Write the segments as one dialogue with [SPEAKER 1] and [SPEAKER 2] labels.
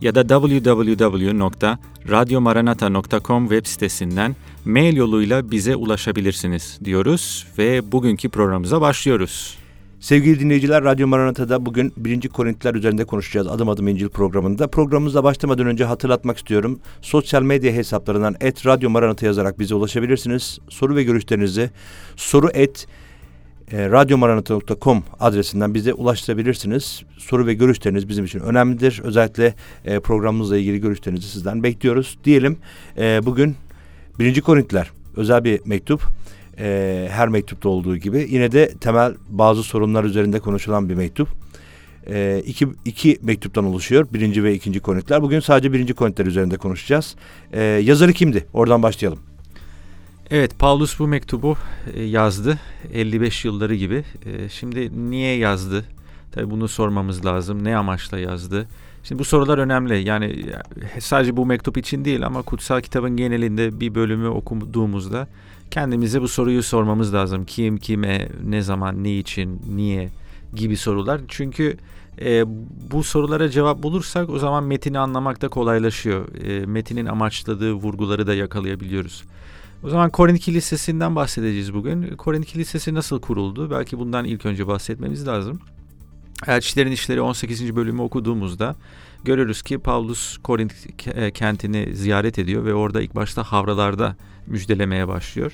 [SPEAKER 1] ya da www.radyomaranata.com web sitesinden mail yoluyla bize ulaşabilirsiniz diyoruz ve bugünkü programımıza başlıyoruz.
[SPEAKER 2] Sevgili dinleyiciler, Radyo Maranata'da bugün 1. Korintiler üzerinde konuşacağız Adım Adım İncil programında. Programımıza başlamadan önce hatırlatmak istiyorum. Sosyal medya hesaplarından et Radyo Maranata yazarak bize ulaşabilirsiniz. Soru ve görüşlerinizi soru et e, radyomaranata.com adresinden bize ulaştırabilirsiniz. Soru ve görüşleriniz bizim için önemlidir. Özellikle e, programımızla ilgili görüşlerinizi sizden bekliyoruz. Diyelim e, bugün 1. Korintiler özel bir mektup. E, her mektupta olduğu gibi yine de temel bazı sorunlar üzerinde konuşulan bir mektup. E, iki, iki mektuptan oluşuyor. Birinci ve ikinci Korintiler. Bugün sadece birinci Korintiler üzerinde konuşacağız. E, yazarı kimdi? Oradan başlayalım.
[SPEAKER 1] Evet, Paulus bu mektubu e, yazdı 55 yılları gibi. E, Şimdi niye yazdı? Tabii bunu sormamız lazım. Ne amaçla yazdı? Şimdi bu sorular önemli. Yani e, sadece bu mektup için değil ama kutsal kitabın genelinde bir bölümü okuduğumuzda kendimize bu soruyu sormamız lazım. Kim, kime, ne zaman, ne için, niye gibi sorular. Çünkü e, bu sorulara cevap bulursak o zaman metini anlamak da kolaylaşıyor. E, metinin amaçladığı vurguları da yakalayabiliyoruz. O zaman Korint Kilisesi'nden bahsedeceğiz bugün. Korint Kilisesi nasıl kuruldu? Belki bundan ilk önce bahsetmemiz lazım. Elçilerin İşleri 18. bölümü okuduğumuzda görürüz ki Paulus Korint ke- kentini ziyaret ediyor ve orada ilk başta havralarda müjdelemeye başlıyor.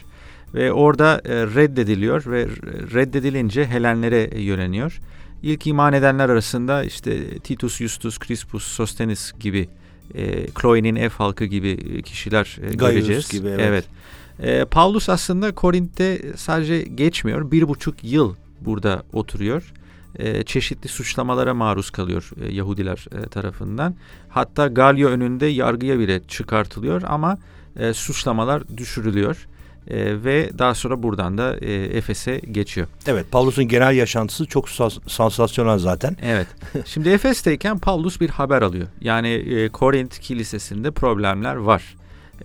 [SPEAKER 1] Ve orada e, reddediliyor ve reddedilince Helenlere yöneliyor. İlk iman edenler arasında işte Titus Justus, Crispus, Sostenes gibi, e, Chloe'nin ev halkı gibi kişiler e,
[SPEAKER 2] Gaius
[SPEAKER 1] göreceğiz.
[SPEAKER 2] gibi, evet.
[SPEAKER 1] evet. E, Paulus aslında Korint'te sadece geçmiyor. Bir buçuk yıl burada oturuyor. E, çeşitli suçlamalara maruz kalıyor e, Yahudiler e, tarafından. Hatta Galio önünde yargıya bile çıkartılıyor ama e, suçlamalar düşürülüyor. E, ve daha sonra buradan da e, Efes'e geçiyor.
[SPEAKER 2] Evet, Paulus'un genel yaşantısı çok sans- sansasyonel zaten.
[SPEAKER 1] Evet. Şimdi Efes'teyken Paulus bir haber alıyor. Yani e, Korint kilisesinde problemler var.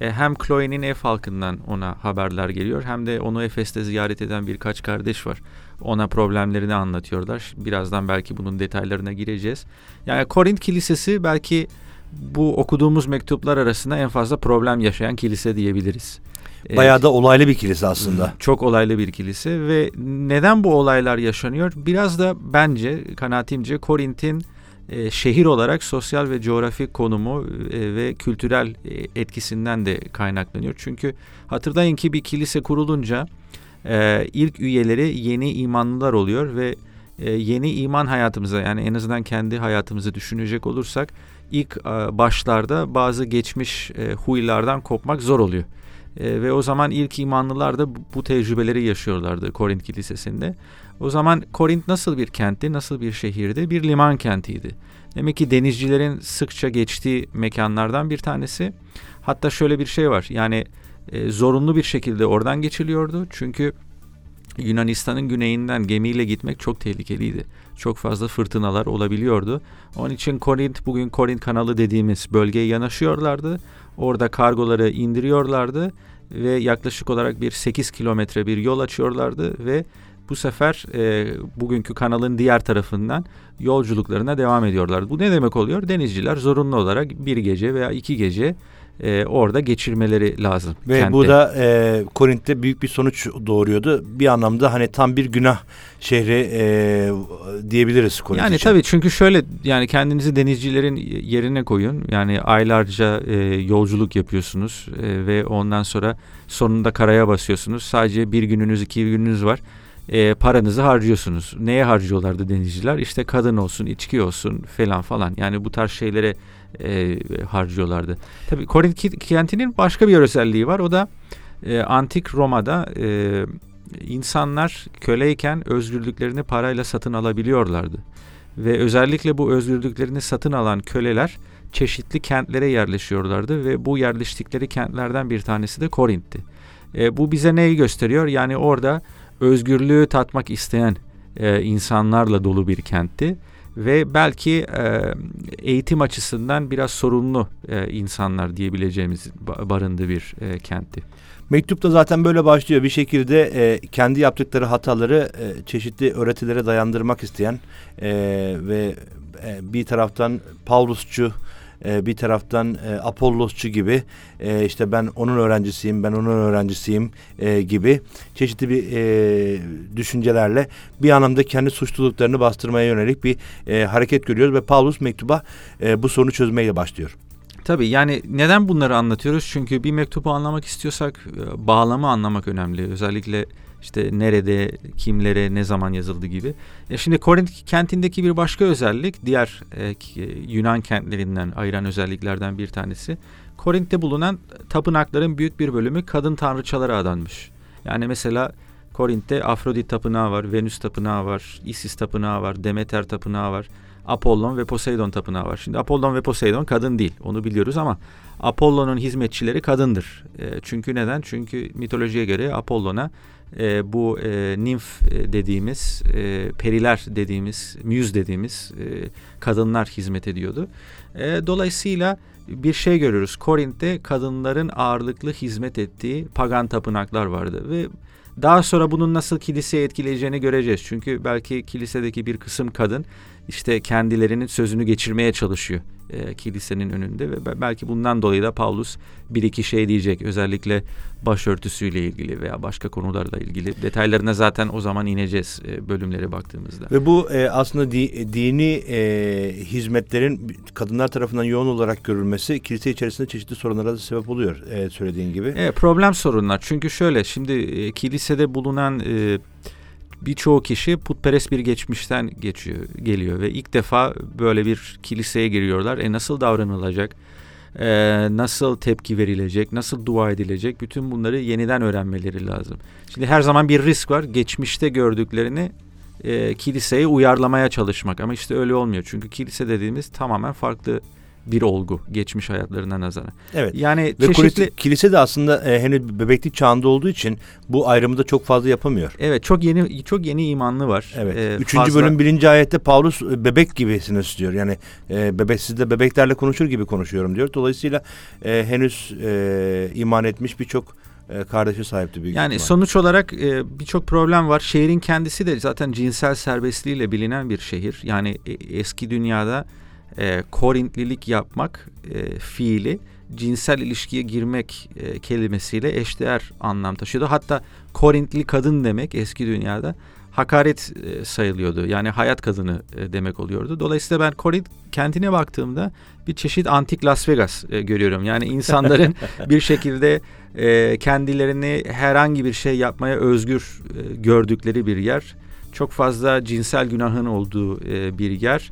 [SPEAKER 1] E, hem Chloe'nin ev halkından ona haberler geliyor hem de onu Efes'te ziyaret eden birkaç kardeş var. Ona problemlerini anlatıyorlar. Birazdan belki bunun detaylarına gireceğiz. Yani Korint kilisesi belki bu okuduğumuz mektuplar arasında en fazla problem yaşayan kilise diyebiliriz. E,
[SPEAKER 2] Bayağı da olaylı bir kilise aslında.
[SPEAKER 1] çok olaylı bir kilise ve neden bu olaylar yaşanıyor? Biraz da bence kanaatimce Korint'in e, şehir olarak sosyal ve coğrafi konumu e, ve kültürel e, etkisinden de kaynaklanıyor. Çünkü hatırlayın ki bir kilise kurulunca e, ilk üyeleri yeni imanlılar oluyor ve e, yeni iman hayatımıza yani en azından kendi hayatımızı düşünecek olursak ilk e, başlarda bazı geçmiş e, huylardan kopmak zor oluyor. E, ve o zaman ilk imanlılar da bu, tecrübeleri yaşıyorlardı Korint Kilisesi'nde. O zaman Korint nasıl bir kentti, nasıl bir şehirdi? Bir liman kentiydi. Demek ki denizcilerin sıkça geçtiği mekanlardan bir tanesi. Hatta şöyle bir şey var. Yani e, zorunlu bir şekilde oradan geçiliyordu. Çünkü Yunanistan'ın güneyinden gemiyle gitmek çok tehlikeliydi. Çok fazla fırtınalar olabiliyordu. Onun için Korint bugün Korint kanalı dediğimiz bölgeye yanaşıyorlardı. Orada kargoları indiriyorlardı ve yaklaşık olarak bir 8 kilometre bir yol açıyorlardı ve bu sefer e, bugünkü kanalın diğer tarafından yolculuklarına devam ediyorlardı. Bu ne demek oluyor? Denizciler zorunlu olarak bir gece veya iki gece e, orada geçirmeleri lazım.
[SPEAKER 2] Ve
[SPEAKER 1] kentte.
[SPEAKER 2] bu da e, Korint'te büyük bir sonuç doğuruyordu. Bir anlamda hani tam bir günah şehri e, diyebiliriz Korint
[SPEAKER 1] Yani
[SPEAKER 2] için.
[SPEAKER 1] tabii çünkü şöyle yani kendinizi denizcilerin yerine koyun. Yani aylarca e, yolculuk yapıyorsunuz e, ve ondan sonra sonunda karaya basıyorsunuz. Sadece bir gününüz iki gününüz var. E, paranızı harcıyorsunuz. Neye harcıyorlardı denizciler? İşte kadın olsun, içki olsun falan falan. Yani bu tarz şeylere e, harcıyorlardı. Tabii Korint kentinin başka bir özelliği var. O da e, antik Roma'da e, insanlar köleyken özgürlüklerini parayla satın alabiliyorlardı. Ve özellikle bu özgürlüklerini satın alan köleler çeşitli kentlere yerleşiyorlardı ve bu yerleştikleri kentlerden bir tanesi de Korint'ti. E, bu bize neyi gösteriyor? Yani orada özgürlüğü tatmak isteyen e, insanlarla dolu bir kentti ve belki e, eğitim açısından biraz sorunlu e, insanlar diyebileceğimiz barındığı bir e, kentti.
[SPEAKER 2] Mektupta zaten böyle başlıyor. Bir şekilde e, kendi yaptıkları hataları e, çeşitli öğretilere dayandırmak isteyen e, ve e, bir taraftan Pavlusçu e, bir taraftan e, Apollosçu gibi e, işte ben onun öğrencisiyim, ben onun öğrencisiyim e, gibi çeşitli bir düşüncelerle bir anlamda kendi suçluluklarını bastırmaya yönelik bir hareket görüyoruz ve Paulus mektuba bu sorunu çözmeyle başlıyor.
[SPEAKER 1] Tabii yani neden bunları anlatıyoruz? Çünkü bir mektubu anlamak istiyorsak bağlamı anlamak önemli. Özellikle işte nerede, kimlere, ne zaman yazıldı gibi. E şimdi Korint kentindeki bir başka özellik, diğer e, Yunan kentlerinden ayıran özelliklerden bir tanesi. Korint'te bulunan tapınakların büyük bir bölümü kadın tanrıçalara adanmış. Yani mesela Korint'te Afrodit tapınağı var, Venüs tapınağı var, Isis tapınağı var, Demeter tapınağı var. Apollon ve Poseidon tapınağı var. Şimdi Apollon ve Poseidon kadın değil. Onu biliyoruz ama Apollon'un hizmetçileri kadındır. E, çünkü neden? Çünkü mitolojiye göre Apollon'a e, bu e, nimf e, dediğimiz, e, periler dediğimiz, müz dediğimiz e, kadınlar hizmet ediyordu. E, dolayısıyla bir şey görüyoruz. Korint'te kadınların ağırlıklı hizmet ettiği pagan tapınaklar vardı ve daha sonra bunun nasıl kiliseye etkileyeceğini göreceğiz. Çünkü belki kilisedeki bir kısım kadın işte kendilerinin sözünü geçirmeye çalışıyor e, kilisenin önünde ve belki bundan dolayı da Paulus bir iki şey diyecek özellikle başörtüsüyle ilgili veya başka konularla ilgili detaylarına zaten o zaman ineceğiz e, bölümlere baktığımızda.
[SPEAKER 2] Ve bu e, aslında di, dini e, hizmetlerin kadınlar tarafından yoğun olarak görülmesi kilise içerisinde çeşitli sorunlara da sebep oluyor e, söylediğin gibi.
[SPEAKER 1] Evet problem sorunlar çünkü şöyle şimdi e, kilisede bulunan e, birçoğu kişi putperest bir geçmişten geçiyor, geliyor ve ilk defa böyle bir kiliseye giriyorlar. E nasıl davranılacak? E, nasıl tepki verilecek? Nasıl dua edilecek? Bütün bunları yeniden öğrenmeleri lazım. Şimdi her zaman bir risk var. Geçmişte gördüklerini e, kiliseye uyarlamaya çalışmak. Ama işte öyle olmuyor. Çünkü kilise dediğimiz tamamen farklı bir olgu geçmiş hayatlarına nazaran.
[SPEAKER 2] Evet.
[SPEAKER 1] Yani
[SPEAKER 2] Ve
[SPEAKER 1] çeşitli
[SPEAKER 2] kilise de aslında e, henüz bebeklik çağında olduğu için bu ayrımı da çok fazla yapamıyor.
[SPEAKER 1] Evet, çok yeni çok yeni imanlı var.
[SPEAKER 2] Evet. Ee, Üçüncü fazla... bölüm birinci ayette Paulus e, bebek gibisiniz diyor. Yani e, bebek sizde bebeklerle konuşur gibi konuşuyorum diyor. Dolayısıyla e, henüz e, iman etmiş birçok e, kardeşi sahipti büyük
[SPEAKER 1] Yani
[SPEAKER 2] ihtimal.
[SPEAKER 1] sonuç olarak e, birçok problem var. Şehrin kendisi de zaten cinsel serbestliğiyle bilinen bir şehir. Yani e, eski dünyada e, Korintlilik yapmak e, fiili cinsel ilişkiye girmek e, kelimesiyle eşdeğer anlam taşıyordu. Hatta Korintli kadın demek eski dünyada hakaret e, sayılıyordu. Yani hayat kadını e, demek oluyordu. Dolayısıyla ben Korint kentine baktığımda bir çeşit antik Las Vegas e, görüyorum. Yani insanların bir şekilde e, kendilerini herhangi bir şey yapmaya özgür e, gördükleri bir yer. Çok fazla cinsel günahın olduğu e, bir yer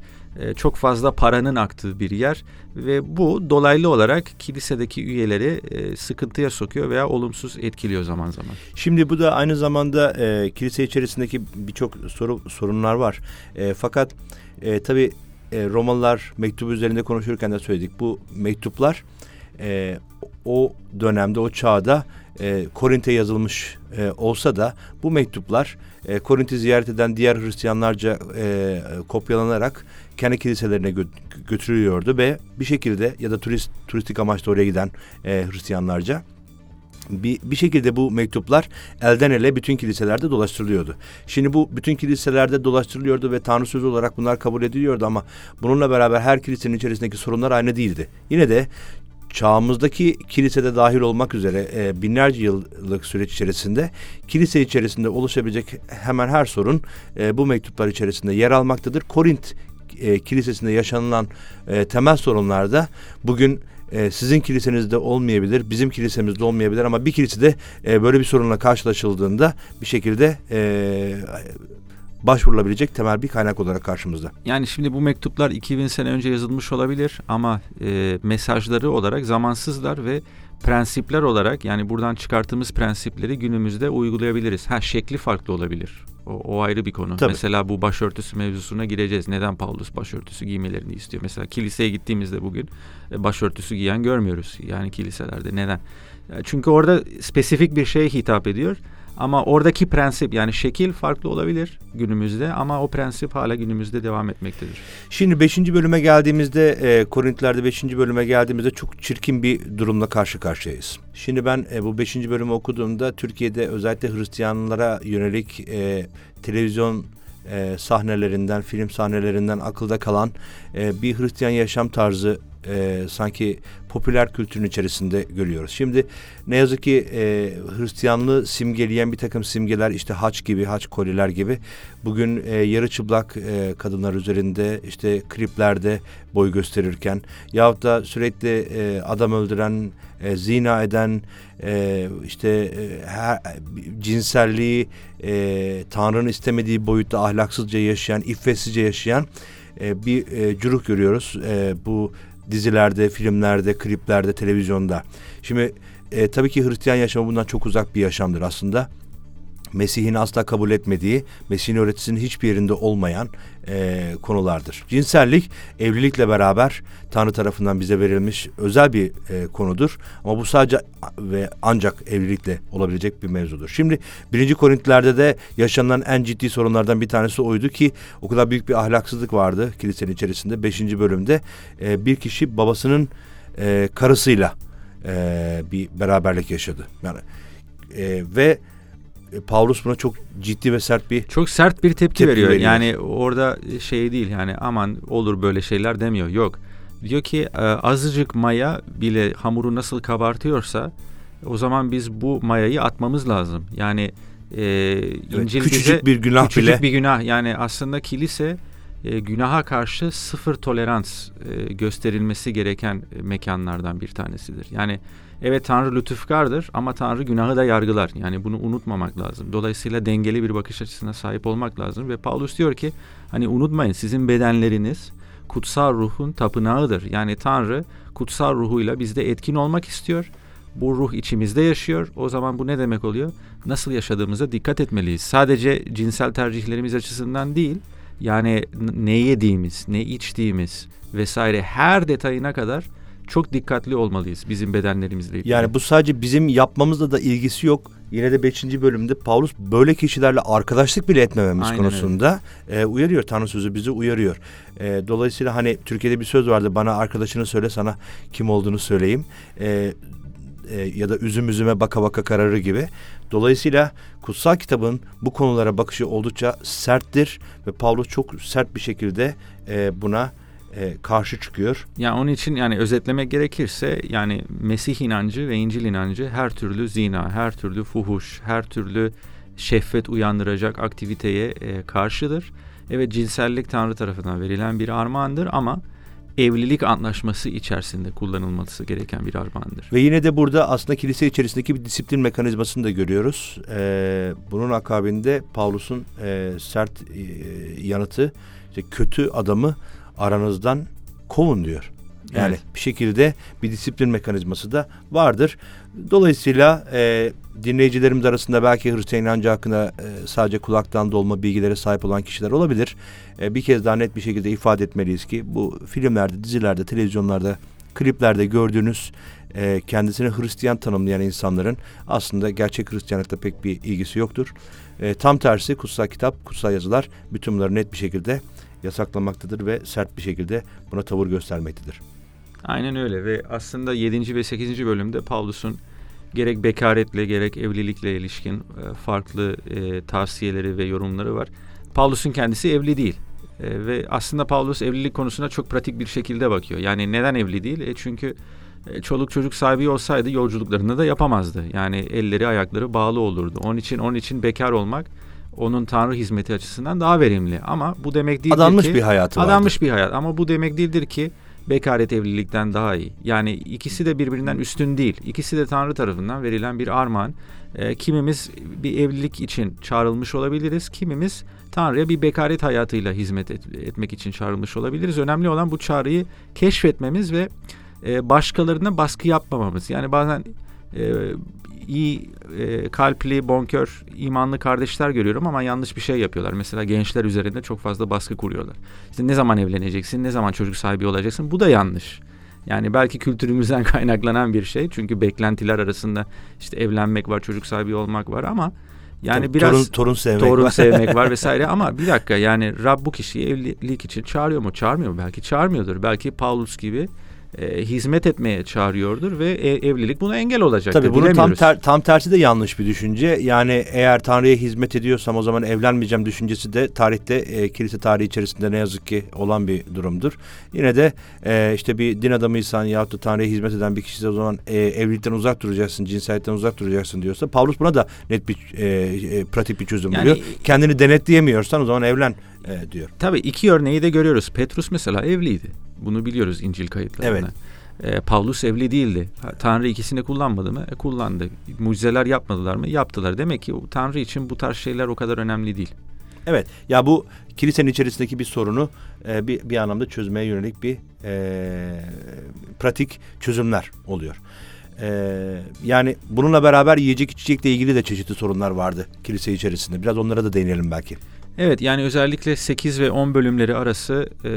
[SPEAKER 1] çok fazla paranın aktığı bir yer ve bu dolaylı olarak kilisedeki üyeleri e, sıkıntıya sokuyor veya olumsuz etkiliyor zaman zaman.
[SPEAKER 2] Şimdi bu da aynı zamanda e, kilise içerisindeki birçok soru, sorunlar var. E, fakat e, tabii e, Romalılar mektubu üzerinde konuşurken de söyledik. Bu mektuplar e, o dönemde, o çağda e, Korint'e yazılmış e, olsa da bu mektuplar e, Korint'i ziyaret eden diğer Hristiyanlarca e, kopyalanarak kendi kiliselerine gö götürülüyordu ve bir şekilde ya da turist turistik amaçla oraya giden e, Hristiyanlarca bir, bir şekilde bu mektuplar elden ele bütün kiliselerde dolaştırılıyordu. Şimdi bu bütün kiliselerde dolaştırılıyordu ve Tanrı sözü olarak bunlar kabul ediliyordu ama bununla beraber her kilisenin içerisindeki sorunlar aynı değildi. Yine de çağımızdaki kilisede dahil olmak üzere e, binlerce yıllık süreç içerisinde kilise içerisinde oluşabilecek hemen her sorun e, bu mektuplar içerisinde yer almaktadır. Korint e, kilisesinde yaşanılan e, temel sorunlarda bugün e, sizin kilisenizde olmayabilir, bizim kilisemizde olmayabilir ama bir kilisede e, böyle bir sorunla karşılaşıldığında bir şekilde e, başvurulabilecek temel bir kaynak olarak karşımızda.
[SPEAKER 1] Yani şimdi bu mektuplar 2000 sene önce yazılmış olabilir ama e, mesajları olarak zamansızlar ve prensipler olarak yani buradan çıkarttığımız prensipleri günümüzde uygulayabiliriz. Ha şekli farklı olabilir. O, o ayrı bir konu. Tabii. Mesela bu başörtüsü mevzusuna gireceğiz. Neden Paulus başörtüsü giymelerini istiyor? Mesela kiliseye gittiğimizde bugün e, başörtüsü giyen görmüyoruz. Yani kiliselerde neden? Çünkü orada spesifik bir şeye hitap ediyor. Ama oradaki prensip yani şekil farklı olabilir günümüzde ama o prensip hala günümüzde devam etmektedir.
[SPEAKER 2] Şimdi 5. bölüme geldiğimizde e, Korintlerde 5. bölüme geldiğimizde çok çirkin bir durumla karşı karşıyayız. Şimdi ben e, bu 5. bölümü okuduğumda Türkiye'de özellikle Hristiyanlara yönelik e, televizyon e, sahnelerinden, film sahnelerinden akılda kalan e, bir Hristiyan yaşam tarzı e, sanki popüler kültürün içerisinde görüyoruz. Şimdi ne yazık ki e, Hristiyanlığı simgeleyen bir takım simgeler işte haç gibi, haç koliler gibi bugün e, yarı çıplak e, kadınlar üzerinde işte kliplerde boy gösterirken yahut da sürekli e, adam öldüren, e, zina eden, e, işte e, her, cinselliği e, Tanrı'nın istemediği boyutta ahlaksızca yaşayan, iffetsizce yaşayan e, bir e, cüruk görüyoruz. E, bu dizilerde, filmlerde, kliplerde, televizyonda. Şimdi e, tabii ki Hristiyan yaşamı bundan çok uzak bir yaşamdır aslında. Mesih'in asla kabul etmediği, Mesih'in öğretisinin hiçbir yerinde olmayan e, konulardır. Cinsellik evlilikle beraber Tanrı tarafından bize verilmiş özel bir e, konudur. Ama bu sadece ve ancak evlilikle olabilecek bir mevzudur. Şimdi birinci Korintlerde de yaşanan en ciddi sorunlardan bir tanesi oydu ki o kadar büyük bir ahlaksızlık vardı kilisenin içerisinde. Beşinci bölümde e, bir kişi babasının e, karısıyla e, bir beraberlik yaşadı. Yani e, ve Paulus buna çok ciddi ve sert bir
[SPEAKER 1] çok sert bir tepki, tepki veriyor. veriyor. Yani orada şey değil yani aman olur böyle şeyler demiyor. Yok. Diyor ki e, azıcık maya bile hamuru nasıl kabartıyorsa o zaman biz bu mayayı atmamız lazım. Yani e, İncil
[SPEAKER 2] evet, küçücük bize, bir günah
[SPEAKER 1] küçücük
[SPEAKER 2] bile.
[SPEAKER 1] bir günah. Yani aslında kilise e, günaha karşı sıfır tolerans e, gösterilmesi gereken e, mekanlardan bir tanesidir. Yani Evet Tanrı lütufkardır ama Tanrı günahı da yargılar. Yani bunu unutmamak lazım. Dolayısıyla dengeli bir bakış açısına sahip olmak lazım. Ve Paulus diyor ki hani unutmayın sizin bedenleriniz kutsal ruhun tapınağıdır. Yani Tanrı kutsal ruhuyla bizde etkin olmak istiyor. Bu ruh içimizde yaşıyor. O zaman bu ne demek oluyor? Nasıl yaşadığımıza dikkat etmeliyiz. Sadece cinsel tercihlerimiz açısından değil, yani ne yediğimiz, ne içtiğimiz vesaire her detayına kadar çok dikkatli olmalıyız bizim bedenlerimizle ilgili.
[SPEAKER 2] Yani bu sadece bizim yapmamızla da ilgisi yok. Yine de 5. bölümde Paulus böyle kişilerle arkadaşlık bile etmememiz Aynen konusunda e, uyarıyor. Tanrı sözü bizi uyarıyor. E, dolayısıyla hani Türkiye'de bir söz vardı. Bana arkadaşını söyle sana kim olduğunu söyleyeyim. E, e, ya da üzüm üzüme baka baka kararı gibi. Dolayısıyla kutsal kitabın bu konulara bakışı oldukça serttir ve Paulus çok sert bir şekilde e, buna e, karşı çıkıyor.
[SPEAKER 1] Yani onun için yani özetlemek gerekirse yani Mesih inancı ve İncil inancı her türlü zina, her türlü fuhuş, her türlü şehvet uyandıracak aktiviteye e, karşıdır. Evet cinsellik Tanrı tarafından verilen bir armağandır ama evlilik anlaşması içerisinde kullanılması gereken bir armağandır.
[SPEAKER 2] Ve yine de burada aslında kilise içerisindeki bir disiplin mekanizmasını da görüyoruz. Ee, bunun akabinde Paulus'un e, sert e, yanıtı işte kötü adamı aranızdan kovun diyor. Yani evet. bir şekilde bir disiplin mekanizması da vardır. Dolayısıyla e, dinleyicilerimiz arasında belki Hristiyan inancı hakkında e, sadece kulaktan dolma bilgilere sahip olan kişiler olabilir. E, bir kez daha net bir şekilde ifade etmeliyiz ki bu filmlerde, dizilerde, televizyonlarda, kliplerde gördüğünüz e, kendisini Hristiyan tanımlayan insanların aslında gerçek Hristiyanlıkta pek bir ilgisi yoktur. E, tam tersi kutsal kitap, kutsal yazılar bütün bunları net bir şekilde yasaklamaktadır ve sert bir şekilde buna tavır göstermektedir.
[SPEAKER 1] Aynen öyle ve aslında 7. ve 8. bölümde Pavlus'un gerek bekaretle gerek evlilikle ilişkin e, farklı e, tavsiyeleri ve yorumları var. Pavlus'un kendisi evli değil. E, ve aslında Paulus evlilik konusuna çok pratik bir şekilde bakıyor. Yani neden evli değil? E, çünkü e, çoluk çocuk sahibi olsaydı yolculuklarını da yapamazdı. Yani elleri ayakları bağlı olurdu. Onun için onun için bekar olmak onun tanrı hizmeti açısından daha verimli. Ama bu demek değildir
[SPEAKER 2] adanmış
[SPEAKER 1] ki
[SPEAKER 2] bir hayatı
[SPEAKER 1] adanmış
[SPEAKER 2] vardı.
[SPEAKER 1] bir hayat. Ama bu demek değildir ki bekaret evlilikten daha iyi. Yani ikisi de birbirinden üstün değil. İkisi de Tanrı tarafından verilen bir armağan. E, kimimiz bir evlilik için çağrılmış olabiliriz. Kimimiz Tanrı'ya bir bekaret hayatıyla hizmet et, etmek için çağrılmış olabiliriz. Önemli olan bu çağrıyı keşfetmemiz ve e, başkalarına baskı yapmamamız. Yani bazen e, iyi e, kalpli, bonkör, imanlı kardeşler görüyorum ama yanlış bir şey yapıyorlar. Mesela gençler üzerinde çok fazla baskı kuruyorlar. İşte ne zaman evleneceksin, ne zaman çocuk sahibi olacaksın bu da yanlış. Yani belki kültürümüzden kaynaklanan bir şey. Çünkü beklentiler arasında işte evlenmek var, çocuk sahibi olmak var ama yani
[SPEAKER 2] Tor-
[SPEAKER 1] biraz
[SPEAKER 2] torun, torun sevmek
[SPEAKER 1] torun
[SPEAKER 2] var.
[SPEAKER 1] sevmek var vesaire ama bir dakika yani Rab bu kişiyi evlilik için çağırıyor mu? Çağırmıyor mu? Belki çağırmıyordur. Belki Paulus gibi e, hizmet etmeye çağırıyordur ve e, evlilik buna engel olacaktır.
[SPEAKER 2] Tabii bunun tam, ter- tam tersi de yanlış bir düşünce. Yani eğer Tanrı'ya hizmet ediyorsam o zaman evlenmeyeceğim düşüncesi de tarihte e, kilise tarihi içerisinde ne yazık ki olan bir durumdur. Yine de e, işte bir din adamıysan yahut da Tanrı'ya hizmet eden bir kişi o zaman e, evlilikten uzak duracaksın, cinsiyetten uzak duracaksın diyorsa Pavlus buna da net bir e, e, pratik bir çözüm
[SPEAKER 1] Yani-
[SPEAKER 2] buluyor. Kendini denetleyemiyorsan o zaman evlen e, diyor.
[SPEAKER 1] Tabii iki örneği de görüyoruz. Petrus mesela evliydi. Bunu biliyoruz İncil kayıtlarında.
[SPEAKER 2] Evet.
[SPEAKER 1] E, Pavlus evli değildi. Tanrı ikisini kullanmadı mı? E, kullandı. Mucizeler yapmadılar mı? Yaptılar. Demek ki Tanrı için bu tarz şeyler o kadar önemli değil.
[SPEAKER 2] Evet ya bu kilisenin içerisindeki bir sorunu e, bir, bir anlamda çözmeye yönelik bir e, pratik çözümler oluyor. E, yani bununla beraber yiyecek içecekle ilgili de çeşitli sorunlar vardı kilise içerisinde. Biraz onlara da değinelim belki.
[SPEAKER 1] Evet yani özellikle 8 ve 10 bölümleri arası e,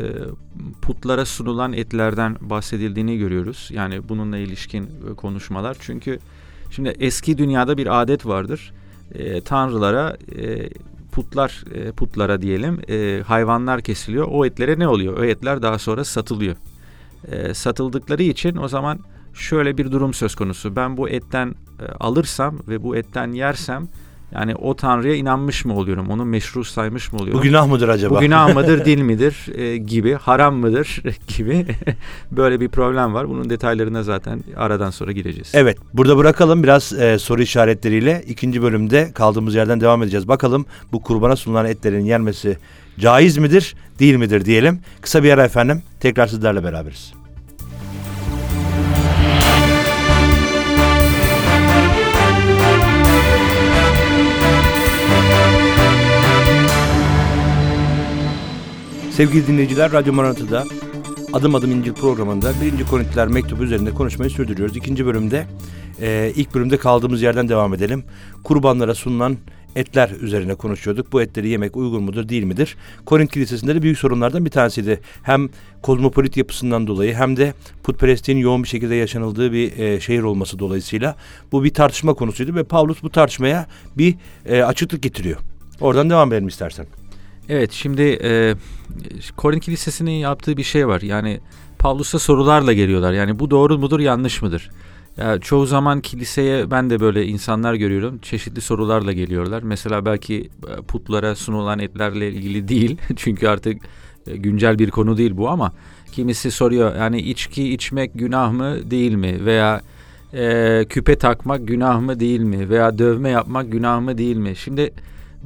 [SPEAKER 1] putlara sunulan etlerden bahsedildiğini görüyoruz. Yani bununla ilişkin e, konuşmalar. Çünkü şimdi eski dünyada bir adet vardır. E, tanrılara e, putlar e, putlara diyelim e, hayvanlar kesiliyor. O etlere ne oluyor? O etler daha sonra satılıyor. E, satıldıkları için o zaman şöyle bir durum söz konusu. Ben bu etten e, alırsam ve bu etten yersem yani o tanrıya inanmış mı oluyorum? Onu meşru saymış mı oluyorum?
[SPEAKER 2] Bu günah mıdır acaba?
[SPEAKER 1] Bu günah mıdır, değil midir e, gibi, haram mıdır gibi böyle bir problem var. Bunun detaylarına zaten aradan sonra gireceğiz.
[SPEAKER 2] Evet burada bırakalım biraz e, soru işaretleriyle ikinci bölümde kaldığımız yerden devam edeceğiz. Bakalım bu kurbana sunulan etlerin yenmesi caiz midir değil midir diyelim. Kısa bir ara efendim tekrar sizlerle beraberiz. Sevgili dinleyiciler Radyo Maranata'da Adım Adım İncil programında 1. Korintiler mektubu üzerinde konuşmayı sürdürüyoruz. İkinci bölümde e, ilk bölümde kaldığımız yerden devam edelim. Kurbanlara sunulan etler üzerine konuşuyorduk. Bu etleri yemek uygun mudur değil midir? Korint Kilisesi'nde de büyük sorunlardan bir tanesiydi. Hem kozmopolit yapısından dolayı hem de putperestliğin yoğun bir şekilde yaşanıldığı bir e, şehir olması dolayısıyla bu bir tartışma konusuydu ve Pavlus bu tartışmaya bir e, açıklık getiriyor. Oradan devam edelim istersen.
[SPEAKER 1] Evet şimdi e, Korin Kilisesi'nin yaptığı bir şey var. Yani Pavlus'a sorularla geliyorlar. Yani bu doğru mudur yanlış mıdır? Ya çoğu zaman kiliseye ben de böyle insanlar görüyorum. Çeşitli sorularla geliyorlar. Mesela belki e, putlara sunulan etlerle ilgili değil. Çünkü artık e, güncel bir konu değil bu ama kimisi soruyor yani içki içmek günah mı değil mi? Veya e, küpe takmak günah mı değil mi? Veya dövme yapmak günah mı değil mi? Şimdi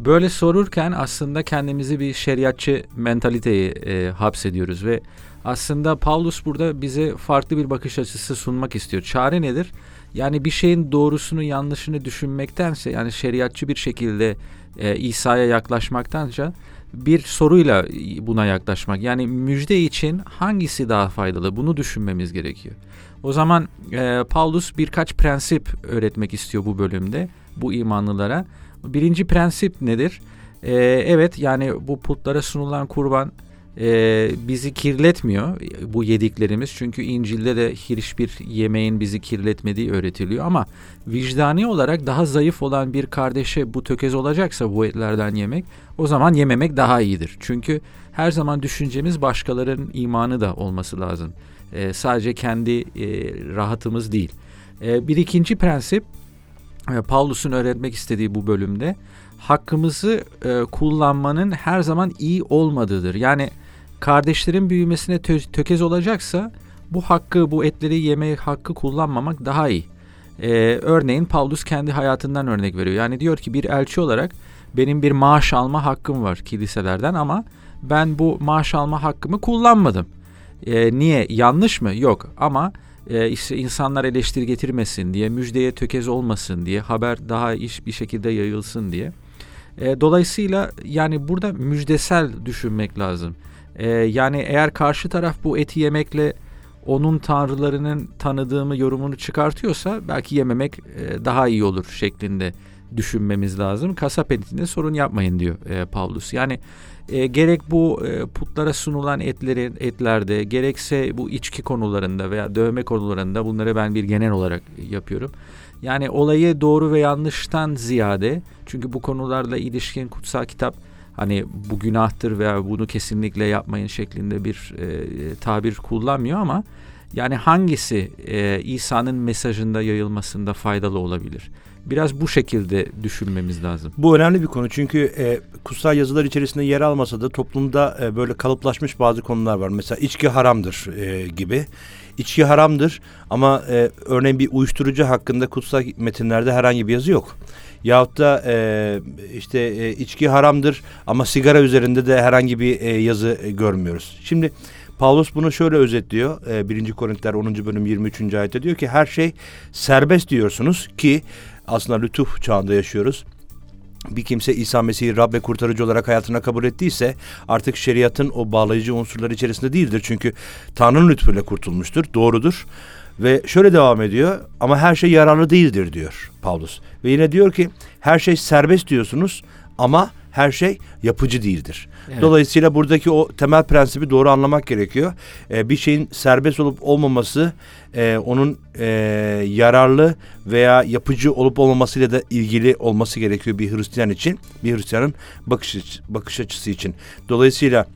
[SPEAKER 1] böyle sorurken aslında kendimizi bir şeriatçı mentaliteyi e, hapsediyoruz ve aslında Paulus burada bize farklı bir bakış açısı sunmak istiyor. Çare nedir? Yani bir şeyin doğrusunu yanlışını düşünmektense yani şeriatçı bir şekilde e, İsa'ya yaklaşmaktanca bir soruyla buna yaklaşmak. Yani müjde için hangisi daha faydalı bunu düşünmemiz gerekiyor. O zaman e, Paulus birkaç prensip öğretmek istiyor bu bölümde bu imanlılara. Birinci prensip nedir? Ee, evet yani bu putlara sunulan kurban e, bizi kirletmiyor bu yediklerimiz. Çünkü İncil'de de hiçbir yemeğin bizi kirletmediği öğretiliyor. Ama vicdani olarak daha zayıf olan bir kardeşe bu tökez olacaksa bu etlerden yemek o zaman yememek daha iyidir. Çünkü her zaman düşüncemiz başkalarının imanı da olması lazım. E, sadece kendi e, rahatımız değil. E, bir ikinci prensip Paulus'un öğretmek istediği bu bölümde hakkımızı e, kullanmanın her zaman iyi olmadığıdır. Yani kardeşlerin büyümesine tö- tökez olacaksa bu hakkı, bu etleri yeme hakkı kullanmamak daha iyi. Ee, örneğin Paulus kendi hayatından örnek veriyor. Yani diyor ki bir elçi olarak benim bir maaş alma hakkım var kiliselerden ama ben bu maaş alma hakkımı kullanmadım. Ee, niye? Yanlış mı? Yok. Ama e, işte insanlar eleştiri getirmesin diye, müjdeye tökez olmasın diye, haber daha iş bir şekilde yayılsın diye. E, dolayısıyla yani burada müjdesel düşünmek lazım. E, yani eğer karşı taraf bu eti yemekle onun tanrılarının tanıdığımı yorumunu çıkartıyorsa belki yememek e, daha iyi olur şeklinde düşünmemiz lazım. Kasap etinde sorun yapmayın diyor e, Pavlus. Yani e, gerek bu e, putlara sunulan etlerin etlerde gerekse bu içki konularında veya dövme konularında bunları ben bir genel olarak yapıyorum. Yani olayı doğru ve yanlıştan ziyade çünkü bu konularla ilişkin kutsal kitap hani bu günahtır veya bunu kesinlikle yapmayın şeklinde bir e, tabir kullanmıyor ama yani hangisi e, İsa'nın mesajında yayılmasında faydalı olabilir? Biraz bu şekilde düşünmemiz lazım.
[SPEAKER 2] Bu önemli bir konu çünkü e, kutsal yazılar içerisinde yer almasa da toplumda e, böyle kalıplaşmış bazı konular var. Mesela içki haramdır e, gibi. İçki haramdır ama e, örneğin bir uyuşturucu hakkında kutsal metinlerde herhangi bir yazı yok. Yahut da e, işte e, içki haramdır ama sigara üzerinde de herhangi bir e, yazı e, görmüyoruz. Şimdi Paulus bunu şöyle özetliyor. E, 1. Korintiler 10. bölüm 23. ayette diyor ki her şey serbest diyorsunuz ki aslında lütuf çağında yaşıyoruz bir kimse İsa Mesih'i Rab ve kurtarıcı olarak hayatına kabul ettiyse artık şeriatın o bağlayıcı unsurları içerisinde değildir. Çünkü Tanrı'nın lütfuyla kurtulmuştur. Doğrudur. Ve şöyle devam ediyor ama her şey yararlı değildir diyor Paulus. Ve yine diyor ki her şey serbest diyorsunuz ama her şey yapıcı değildir. Evet. Dolayısıyla buradaki o temel prensibi doğru anlamak gerekiyor. Ee, bir şeyin serbest olup olmaması e, onun e, yararlı veya yapıcı olup olmamasıyla da ilgili olması gerekiyor bir Hristiyan için. Bir Hristiyanın bakış, bakış açısı için. Dolayısıyla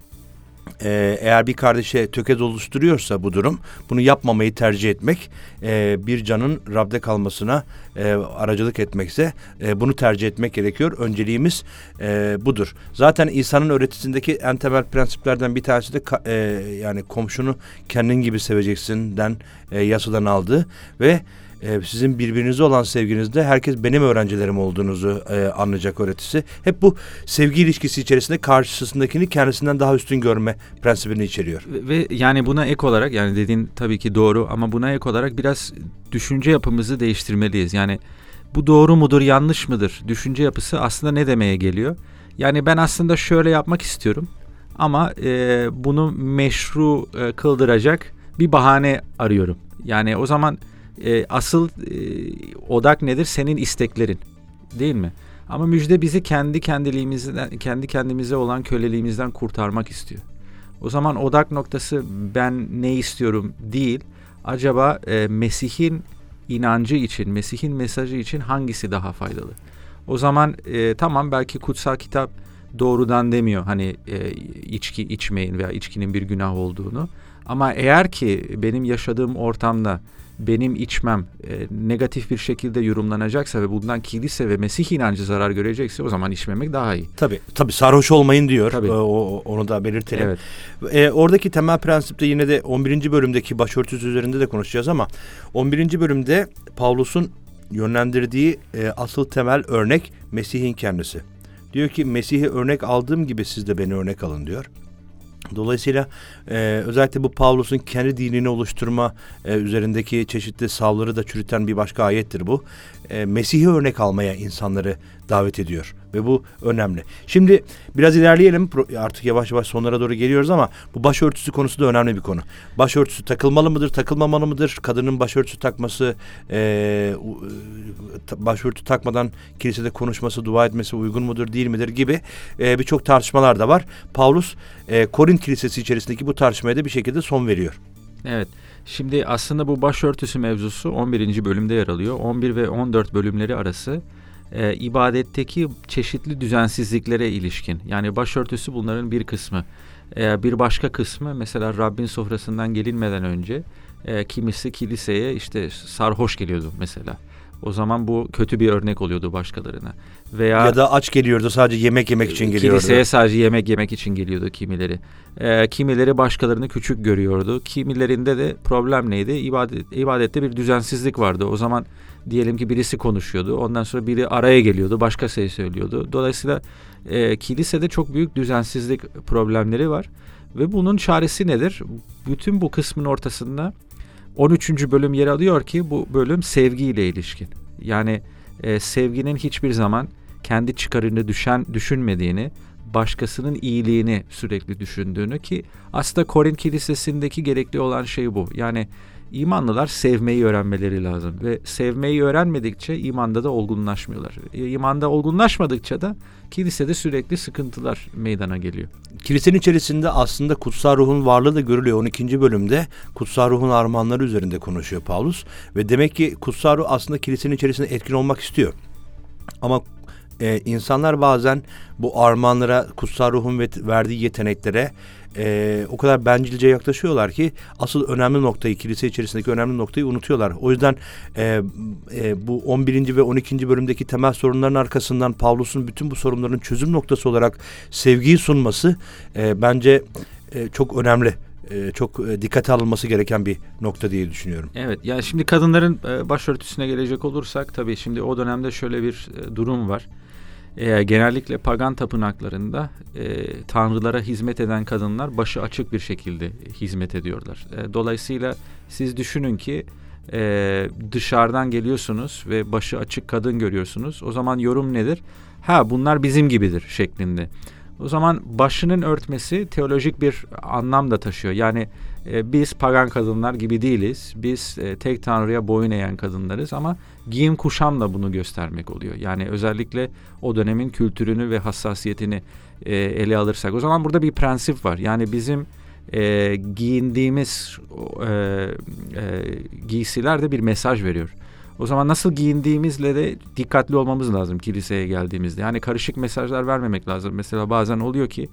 [SPEAKER 2] ee, eğer bir kardeşe tökez oluşturuyorsa bu durum bunu yapmamayı tercih etmek e, bir canın Rab'de kalmasına e, aracılık etmekse e, bunu tercih etmek gerekiyor. Önceliğimiz e, budur. Zaten İsa'nın öğretisindeki en temel prensiplerden bir tanesi de e, yani komşunu kendin gibi seveceksinden e, yasadan aldı ve e, sizin birbirinize olan sevginizde herkes benim öğrencilerim olduğunuzu e, anlayacak öğretisi. Hep bu sevgi ilişkisi içerisinde karşısındakini kendisinden daha üstün görme prensibini içeriyor.
[SPEAKER 1] Ve, ve yani buna ek olarak yani dediğin tabii ki doğru ama buna ek olarak biraz düşünce yapımızı değiştirmeliyiz. Yani bu doğru mudur yanlış mıdır düşünce yapısı aslında ne demeye geliyor? Yani ben aslında şöyle yapmak istiyorum ama e, bunu meşru e, kıldıracak bir bahane arıyorum. Yani o zaman e, asıl e, odak nedir? Senin isteklerin. Değil mi? Ama müjde bizi kendi kendiliğimizden, kendi kendimize olan köleliğimizden kurtarmak istiyor. O zaman odak noktası ben ne istiyorum değil. Acaba e, Mesih'in inancı için, Mesih'in mesajı için hangisi daha faydalı? O zaman e, tamam belki kutsal kitap doğrudan demiyor hani e, içki içmeyin veya içkinin bir günah olduğunu. Ama eğer ki benim yaşadığım ortamda benim içmem e, negatif bir şekilde yorumlanacaksa ve bundan kilise ve Mesih inancı zarar görecekse o zaman içmemek daha iyi.
[SPEAKER 2] Tabii tabii sarhoş olmayın diyor. Tabii. O, onu da belirtelim. Evet. E, oradaki temel prensip de yine de 11. bölümdeki başörtüsü üzerinde de konuşacağız ama 11. bölümde Pavlus'un yönlendirdiği e, asıl temel örnek Mesih'in kendisi. Diyor ki Mesih'i örnek aldığım gibi siz de beni örnek alın diyor. Dolayısıyla e, özellikle bu Pavlus'un kendi dinini oluşturma e, üzerindeki çeşitli savları da çürüten bir başka ayettir bu. E, Mesih'i örnek almaya insanları davet ediyor ve bu önemli. Şimdi biraz ilerleyelim artık yavaş yavaş sonlara doğru geliyoruz ama bu başörtüsü konusu da önemli bir konu. Başörtüsü takılmalı mıdır takılmamalı mıdır? Kadının başörtüsü takması e, başörtü takmadan kilisede konuşması dua etmesi uygun mudur değil midir gibi e, birçok tartışmalar da var. Paulus e, Korint kilisesi içerisindeki bu tartışmaya da bir şekilde son veriyor.
[SPEAKER 1] Evet. Şimdi aslında bu başörtüsü mevzusu 11. bölümde yer alıyor. 11 ve 14 bölümleri arası e, ibadetteki çeşitli düzensizliklere ilişkin. Yani başörtüsü bunların bir kısmı. E, bir başka kısmı mesela Rabbin sofrasından gelinmeden önce e, kimisi kiliseye işte sarhoş geliyordu mesela. O zaman bu kötü bir örnek oluyordu başkalarına. Veya
[SPEAKER 2] ya da aç geliyordu sadece yemek yemek için geliyordu.
[SPEAKER 1] Kiliseye sadece yemek yemek için geliyordu kimileri. Ee, kimileri başkalarını küçük görüyordu. Kimilerinde de problem neydi? İbadet, ibadette bir düzensizlik vardı. O zaman diyelim ki birisi konuşuyordu. Ondan sonra biri araya geliyordu. Başka şey söylüyordu. Dolayısıyla e, kilisede çok büyük düzensizlik problemleri var. Ve bunun çaresi nedir? Bütün bu kısmın ortasında 13. bölüm yer alıyor ki bu bölüm sevgiyle ilişkin. Yani e, sevginin hiçbir zaman kendi çıkarını düşen düşünmediğini, başkasının iyiliğini sürekli düşündüğünü ki aslında Korint Kilisesi'ndeki gerekli olan şey bu. Yani imanlılar sevmeyi öğrenmeleri lazım ve sevmeyi öğrenmedikçe imanda da olgunlaşmıyorlar. E, imanda olgunlaşmadıkça da kilisede sürekli sıkıntılar meydana geliyor.
[SPEAKER 2] Kilisenin içerisinde aslında kutsal ruhun varlığı da görülüyor. 12. bölümde kutsal ruhun armağanları üzerinde konuşuyor Paulus ve demek ki kutsal ruh aslında kilisenin içerisinde etkin olmak istiyor. Ama e, insanlar bazen bu armağanlara, kutsal ruhun verdiği yeteneklere e, o kadar bencilce yaklaşıyorlar ki asıl önemli noktayı, kilise içerisindeki önemli noktayı unutuyorlar. O yüzden e, e, bu 11. ve 12. bölümdeki temel sorunların arkasından Pavlus'un bütün bu sorunların çözüm noktası olarak sevgiyi sunması e, bence e, çok önemli e, çok e, dikkate alınması gereken bir nokta diye düşünüyorum.
[SPEAKER 1] Evet yani şimdi kadınların e, başörtüsüne gelecek olursak tabii şimdi o dönemde şöyle bir durum var e, genellikle pagan tapınaklarında e, tanrılara hizmet eden kadınlar başı açık bir şekilde hizmet ediyorlar. E, dolayısıyla siz düşünün ki e, dışarıdan geliyorsunuz ve başı açık kadın görüyorsunuz. O zaman yorum nedir? Ha bunlar bizim gibidir şeklinde. O zaman başının örtmesi teolojik bir anlam da taşıyor. Yani e, biz pagan kadınlar gibi değiliz. Biz e, tek tanrıya boyun eğen kadınlarız ama giyim kuşamla bunu göstermek oluyor. Yani özellikle o dönemin kültürünü ve hassasiyetini e, ele alırsak. O zaman burada bir prensip var. Yani bizim e, giyindiğimiz e, e, giysiler de bir mesaj veriyor. O zaman nasıl giyindiğimizle de dikkatli olmamız lazım kiliseye geldiğimizde. Yani karışık mesajlar vermemek lazım. Mesela bazen oluyor ki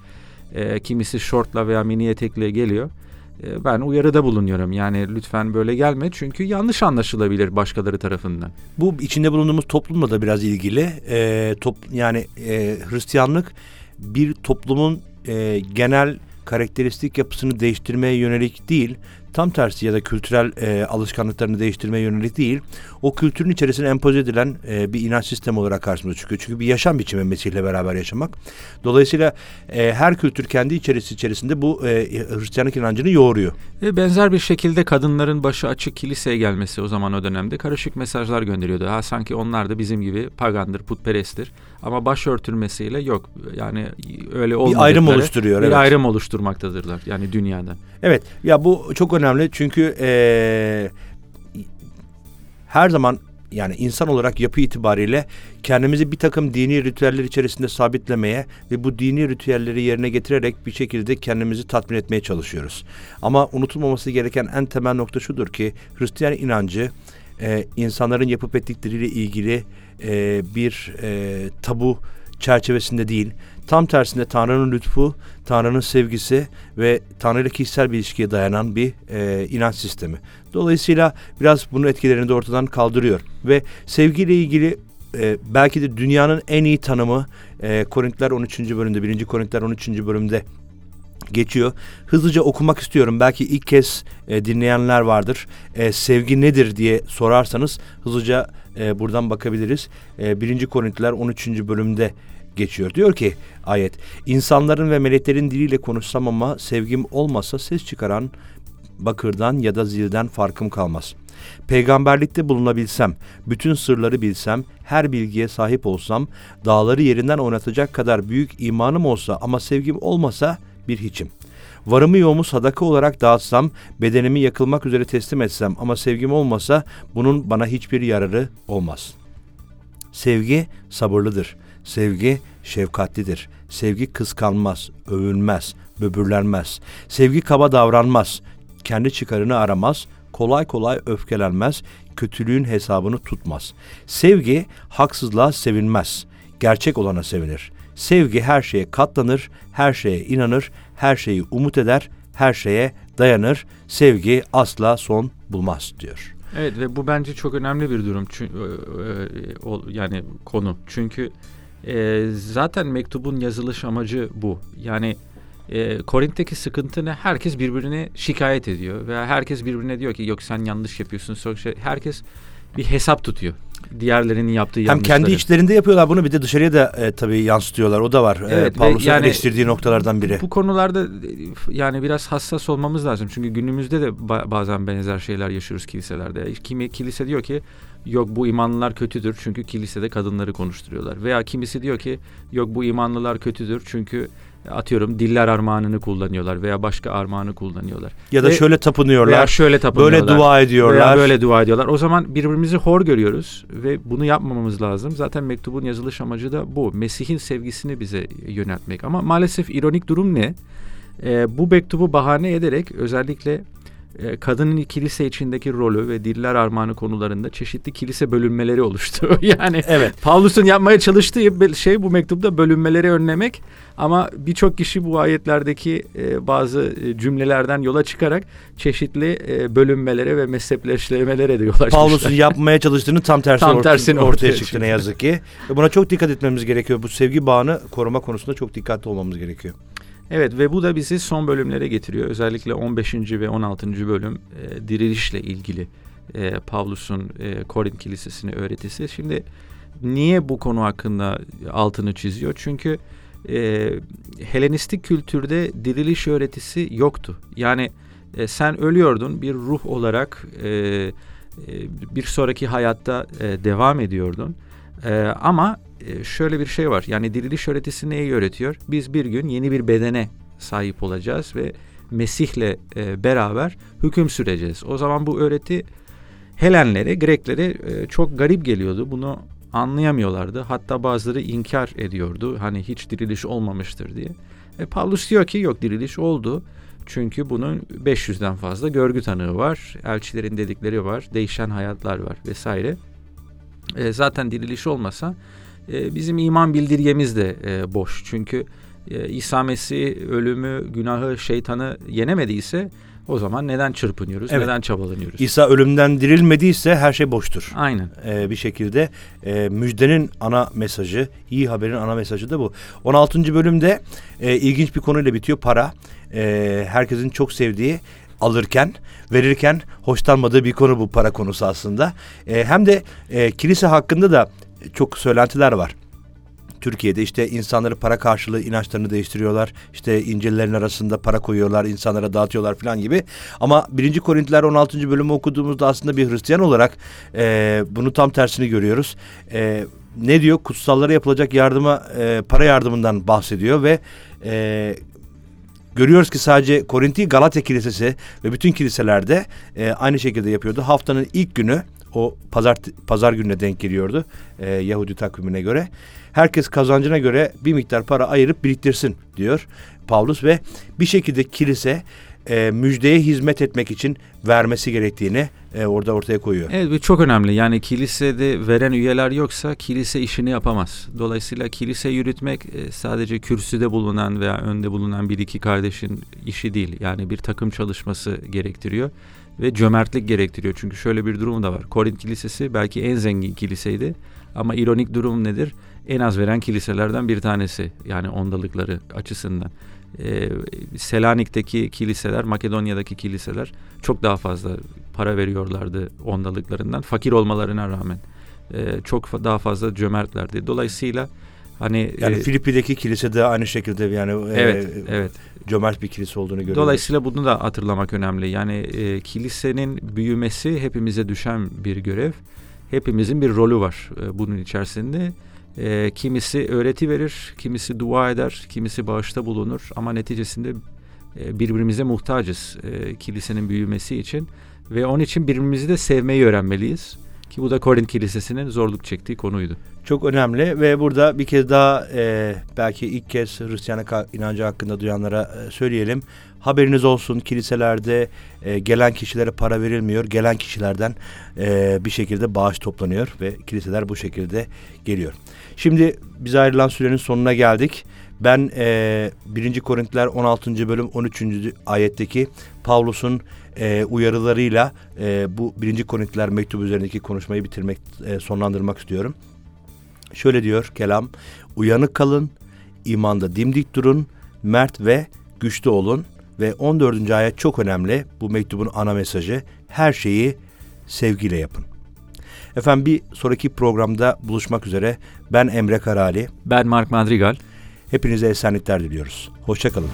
[SPEAKER 1] e, kimisi şortla veya mini etekle geliyor. E, ben uyarıda bulunuyorum. Yani lütfen böyle gelme çünkü yanlış anlaşılabilir başkaları tarafından.
[SPEAKER 2] Bu içinde bulunduğumuz toplumla da biraz ilgili. E, top, yani e, Hristiyanlık bir toplumun e, genel karakteristik yapısını değiştirmeye yönelik değil, tam tersi ya da kültürel e, alışkanlıklarını değiştirmeye yönelik değil, o kültürün içerisine empoze edilen e, bir inanç sistemi olarak karşımıza çıkıyor. Çünkü bir yaşam biçimi Mesih'le beraber yaşamak. Dolayısıyla e, her kültür kendi içerisi içerisinde bu e, Hristiyanlık inancını yoğuruyor.
[SPEAKER 1] Ve benzer bir şekilde kadınların başı açık kiliseye gelmesi o zaman o dönemde karışık mesajlar gönderiyordu. Ha sanki onlar da bizim gibi pagandır, putperesttir. Ama baş örtülmesiyle yok. Yani öyle olmadıkları. Bir
[SPEAKER 2] ayrım oluşturuyor.
[SPEAKER 1] Bir
[SPEAKER 2] evet.
[SPEAKER 1] ayrım oluşturmaktadırlar yani dünyada.
[SPEAKER 2] Evet ya bu çok önemli çünkü e, her zaman yani insan olarak yapı itibariyle kendimizi bir takım dini ritüeller içerisinde sabitlemeye ve bu dini ritüelleri yerine getirerek bir şekilde kendimizi tatmin etmeye çalışıyoruz. Ama unutulmaması gereken en temel nokta şudur ki Hristiyan inancı e, insanların yapıp ettikleriyle ilgili e, bir e, tabu çerçevesinde değil, tam tersinde Tanrı'nın lütfu, Tanrı'nın sevgisi ve Tanrı ile kişisel bir ilişkiye dayanan bir e, inanç sistemi. Dolayısıyla biraz bunun etkilerini de ortadan kaldırıyor. Ve sevgiyle ilgili e, belki de dünyanın en iyi tanımı e, Korintiler 13. bölümde, 1. Korintiler 13. bölümde geçiyor. Hızlıca okumak istiyorum. Belki ilk kez e, dinleyenler vardır. E, sevgi nedir diye sorarsanız hızlıca e, buradan bakabiliriz. E, 1. Korintiler 13. bölümde geçiyor. Diyor ki ayet, insanların ve meleklerin diliyle konuşsam ama sevgim olmasa ses çıkaran bakırdan ya da zilden farkım kalmaz. Peygamberlikte bulunabilsem, bütün sırları bilsem, her bilgiye sahip olsam, dağları yerinden oynatacak kadar büyük imanım olsa ama sevgim olmasa bir hiçim. Varımı yoğumu sadaka olarak dağıtsam, bedenimi yakılmak üzere teslim etsem ama sevgim olmasa bunun bana hiçbir yararı olmaz. Sevgi sabırlıdır. Sevgi şefkatlidir. Sevgi kıskanmaz, övünmez, böbürlenmez. Sevgi kaba davranmaz, kendi çıkarını aramaz, kolay kolay öfkelenmez, kötülüğün hesabını tutmaz. Sevgi haksızlığa sevinmez, gerçek olana sevinir. Sevgi her şeye katlanır, her şeye inanır, her şeyi umut eder, her şeye dayanır. Sevgi asla son bulmaz diyor.
[SPEAKER 1] Evet ve bu bence çok önemli bir durum. Çünkü, yani konu. Çünkü e, zaten mektubun yazılış amacı bu. Yani e, Korint'teki sıkıntı ne? Herkes birbirine şikayet ediyor veya herkes birbirine diyor ki yok sen yanlış yapıyorsun. Şey, herkes bir hesap tutuyor. Diğerlerinin yaptığı
[SPEAKER 2] Hem
[SPEAKER 1] yanlışları.
[SPEAKER 2] kendi içlerinde yapıyorlar bunu bir de dışarıya da e, tabii yansıtıyorlar. O da var. E, evet, e, Pavlus'un yani, eleştirdiği noktalardan biri.
[SPEAKER 1] Bu konularda yani biraz hassas olmamız lazım. Çünkü günümüzde de bazen benzer şeyler yaşıyoruz kiliselerde. Kimi kilise diyor ki yok bu imanlılar kötüdür çünkü kilisede kadınları konuşturuyorlar. Veya kimisi diyor ki yok bu imanlılar kötüdür çünkü atıyorum diller armağanını kullanıyorlar veya başka armağanı kullanıyorlar.
[SPEAKER 2] Ya da Ve, şöyle tapınıyorlar. Veya
[SPEAKER 1] şöyle tapınıyorlar.
[SPEAKER 2] Böyle dua ediyorlar.
[SPEAKER 1] Veya böyle dua ediyorlar. O zaman birbirimizi hor görüyoruz ve bunu yapmamamız lazım. Zaten mektubun yazılış amacı da bu. Mesih'in sevgisini bize yöneltmek. Ama maalesef ironik durum ne? Ee, bu mektubu bahane ederek özellikle e, kadının kilise içindeki rolü ve diller armağanı konularında çeşitli kilise bölünmeleri oluştu. yani evet. Pavlus'un yapmaya çalıştığı şey bu mektupta bölünmeleri önlemek ama birçok kişi bu ayetlerdeki e, bazı e, cümlelerden yola çıkarak çeşitli e, bölünmelere ve mezhepleştirmelere de yol açmışlar.
[SPEAKER 2] Pavlus'un yapmaya çalıştığını tam tersine, tam tersine ortaya, ortaya çıktı ne yazık ki. Buna çok dikkat etmemiz gerekiyor. Bu sevgi bağını koruma konusunda çok dikkatli olmamız gerekiyor.
[SPEAKER 1] Evet ve bu da bizi son bölümlere getiriyor. Özellikle 15. ve 16. bölüm e, dirilişle ilgili e, Pavlus'un e, Korint Kilisesi'ne öğretisi. Şimdi niye bu konu hakkında altını çiziyor? Çünkü e, Helenistik kültürde diriliş öğretisi yoktu. Yani e, sen ölüyordun bir ruh olarak e, e, bir sonraki hayatta e, devam ediyordun. E, ama şöyle bir şey var. Yani diriliş öğretisi neyi öğretiyor? Biz bir gün yeni bir bedene sahip olacağız ve Mesih'le e, beraber hüküm süreceğiz. O zaman bu öğreti Helenlere, Greklere e, çok garip geliyordu. Bunu anlayamıyorlardı. Hatta bazıları inkar ediyordu. Hani hiç diriliş olmamıştır diye. E, Paulus diyor ki yok diriliş oldu. Çünkü bunun 500'den fazla görgü tanığı var. Elçilerin dedikleri var. Değişen hayatlar var vesaire. E, zaten diriliş olmasa e, bizim iman bildirgemiz de e, boş. Çünkü e, İsa Mesih ölümü, günahı, şeytanı yenemediyse o zaman neden çırpınıyoruz, evet. neden çabalanıyoruz?
[SPEAKER 2] İsa ölümden dirilmediyse her şey boştur.
[SPEAKER 1] Aynen.
[SPEAKER 2] Ee, bir şekilde e, müjdenin ana mesajı, iyi haberin ana mesajı da bu. 16. bölümde e, ilginç bir konuyla bitiyor para. E, herkesin çok sevdiği alırken, verirken hoşlanmadığı bir konu bu para konusu aslında. E, hem de e, kilise hakkında da çok söylentiler var. Türkiye'de işte insanları para karşılığı inançlarını değiştiriyorlar. İşte İncil'lerin arasında para koyuyorlar, insanlara dağıtıyorlar falan gibi. Ama 1. Korintiler 16. bölümü okuduğumuzda aslında bir Hristiyan olarak e, bunu tam tersini görüyoruz. E, ne diyor? Kutsallara yapılacak yardıma, e, para yardımından bahsediyor ve e, görüyoruz ki sadece Korinti Galatya Kilisesi ve bütün kiliselerde e, aynı şekilde yapıyordu. Haftanın ilk günü o pazar pazar gününe denk geliyordu e, Yahudi takvimine göre. Herkes kazancına göre bir miktar para ayırıp biriktirsin diyor Pavlus ve bir şekilde kilise e, müjdeye hizmet etmek için vermesi gerektiğini e, orada ortaya koyuyor.
[SPEAKER 1] Evet bu çok önemli. Yani kilisede veren üyeler yoksa kilise işini yapamaz. Dolayısıyla kilise yürütmek e, sadece kürsüde bulunan veya önde bulunan bir iki kardeşin işi değil. Yani bir takım çalışması gerektiriyor ve cömertlik gerektiriyor. Çünkü şöyle bir durum da var. Korint Kilisesi belki en zengin kiliseydi ama ironik durum nedir? En az veren kiliselerden bir tanesi yani ondalıkları açısından. Ee, Selanik'teki kiliseler, Makedonya'daki kiliseler çok daha fazla para veriyorlardı ondalıklarından fakir olmalarına rağmen. Ee, çok daha fazla cömertlerdi. Dolayısıyla hani
[SPEAKER 2] yani e, Filipi'deki kilise de aynı şekilde yani
[SPEAKER 1] evet e, evet
[SPEAKER 2] cömert bir kilise olduğunu görüyoruz.
[SPEAKER 1] Dolayısıyla bunu da hatırlamak önemli. Yani e, kilisenin büyümesi hepimize düşen bir görev. Hepimizin bir rolü var e, bunun içerisinde. E, kimisi öğreti verir, kimisi dua eder, kimisi bağışta bulunur ama neticesinde e, birbirimize muhtacız e, kilisenin büyümesi için ve onun için birbirimizi de sevmeyi öğrenmeliyiz. Ki bu da Korint Kilisesi'nin zorluk çektiği konuydu.
[SPEAKER 2] Çok önemli ve burada bir kez daha e, belki ilk kez Hristiyanlık inancı hakkında duyanlara e, söyleyelim. Haberiniz olsun kiliselerde e, gelen kişilere para verilmiyor. Gelen kişilerden e, bir şekilde bağış toplanıyor ve kiliseler bu şekilde geliyor. Şimdi biz ayrılan sürenin sonuna geldik. Ben e, 1. Korintiler 16. bölüm 13. ayetteki Pavlus'un e, uyarılarıyla e, bu birinci Korintiler mektubu üzerindeki konuşmayı bitirmek, e, sonlandırmak istiyorum. Şöyle diyor kelam, uyanık kalın, imanda dimdik durun, mert ve güçlü olun ve 14. ayet çok önemli. Bu mektubun ana mesajı her şeyi sevgiyle yapın. Efendim bir sonraki programda buluşmak üzere. Ben Emre Karali.
[SPEAKER 1] Ben Mark Madrigal.
[SPEAKER 2] Hepinize esenlikler diliyoruz. Hoşçakalın.